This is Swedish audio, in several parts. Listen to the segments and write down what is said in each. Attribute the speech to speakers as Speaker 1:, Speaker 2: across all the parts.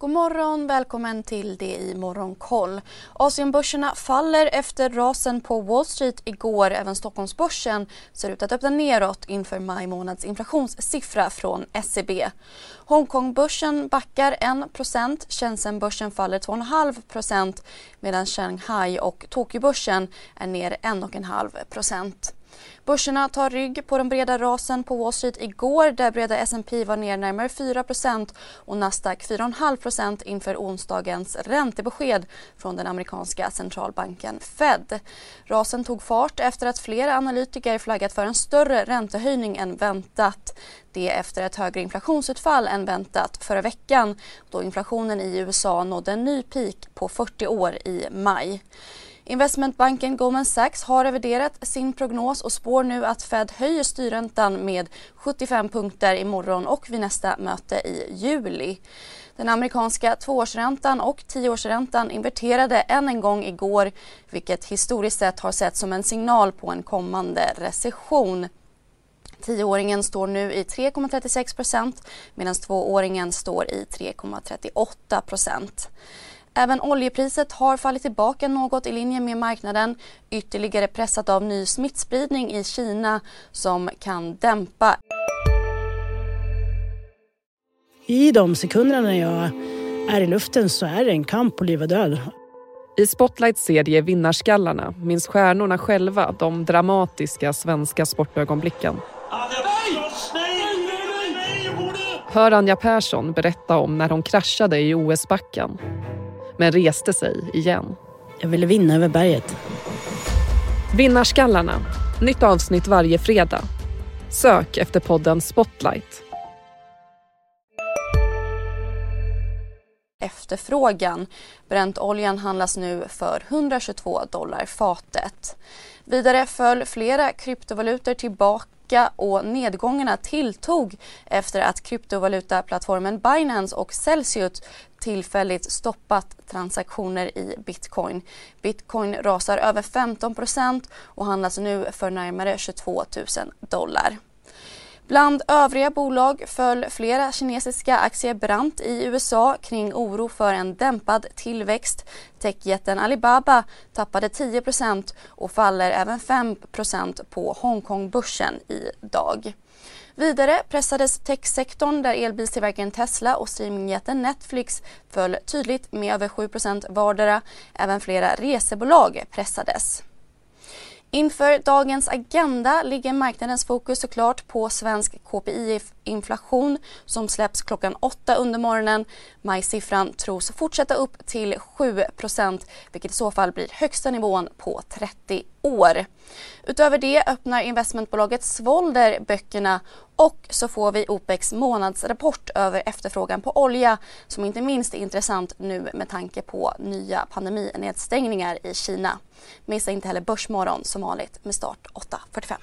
Speaker 1: God morgon, välkommen till det i Morgonkoll. Asienbörserna faller efter rasen på Wall Street igår. Även Stockholmsbörsen ser ut att öppna neråt inför maj månads inflationssiffra från SCB. Hongkongbörsen backar 1% Shenzhenbörsen faller 2,5% medan Shanghai och Tokyobörsen är ner 1,5 Börserna tar rygg på de breda rasen på Wall Street igår där breda S&P var ner närmare 4% och Nasdaq 4,5% inför onsdagens räntebesked från den amerikanska centralbanken Fed. Rasen tog fart efter att flera analytiker flaggat för en större räntehöjning än väntat. Det efter ett högre inflationsutfall än väntat förra veckan då inflationen i USA nådde en ny peak på 40 år i maj. Investmentbanken Goldman Sachs har reviderat sin prognos och spår nu att Fed höjer styrräntan med 75 punkter imorgon och vid nästa möte i juli. Den amerikanska tvåårsräntan och tioårsräntan inverterade än en gång igår vilket historiskt sett har sett som en signal på en kommande recession. Tioåringen står nu i 3,36% medan tvååringen står i 3,38 Även oljepriset har fallit tillbaka något i linje med marknaden ytterligare pressat av ny smittspridning i Kina som kan dämpa.
Speaker 2: I de sekunderna när jag är i luften så är det en kamp på liv och död.
Speaker 3: I Spotlights serie Vinnarskallarna minns stjärnorna själva de dramatiska svenska sportögonblicken. Hör Anja Persson berätta om när hon kraschade i OS-backen men reste sig igen.
Speaker 2: Jag ville vinna över berget.
Speaker 3: Vinnarskallarna. Nytt avsnitt varje fredag. Sök efter podden Spotlight.
Speaker 1: Efterfrågan. Bräntoljan handlas nu för 122 dollar fatet. Vidare föll flera kryptovalutor tillbaka vecka och nedgångarna tilltog efter att kryptovalutaplattformen Binance och Celsius tillfälligt stoppat transaktioner i bitcoin. Bitcoin rasar över 15% och handlas nu för närmare 22 000 dollar. Bland övriga bolag föll flera kinesiska aktier brant i USA kring oro för en dämpad tillväxt. Techjätten Alibaba tappade 10% och faller även 5% på Hongkongbörsen idag. Vidare pressades techsektorn där elbilstillverkaren Tesla och streamingjätten Netflix föll tydligt med över 7% vardera. Även flera resebolag pressades. Inför dagens agenda ligger marknadens fokus såklart på svensk KPI-inflation som släpps klockan 8 under morgonen. Majsiffran tros fortsätta upp till 7% vilket i så fall blir högsta nivån på 30 år. Utöver det öppnar investmentbolaget Svolder böckerna och så får vi OPECs månadsrapport över efterfrågan på olja som inte minst är intressant nu med tanke på nya pandeminedstängningar i Kina. Missa inte heller Börsmorgon som vanligt med start 8.45.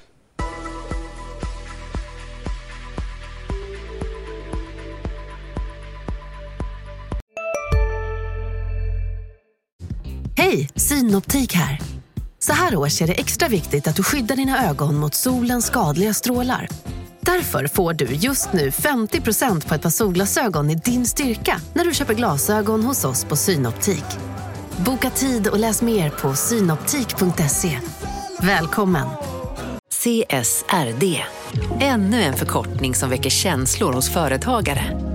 Speaker 4: Hej, Synoptik här. Så här års är det extra viktigt att du skyddar dina ögon mot solens skadliga strålar. Därför får du just nu 50% på ett par solglasögon i din styrka när du köper glasögon hos oss på Synoptik. Boka tid och läs mer på synoptik.se. Välkommen! CSRD, ännu en förkortning som väcker känslor hos företagare.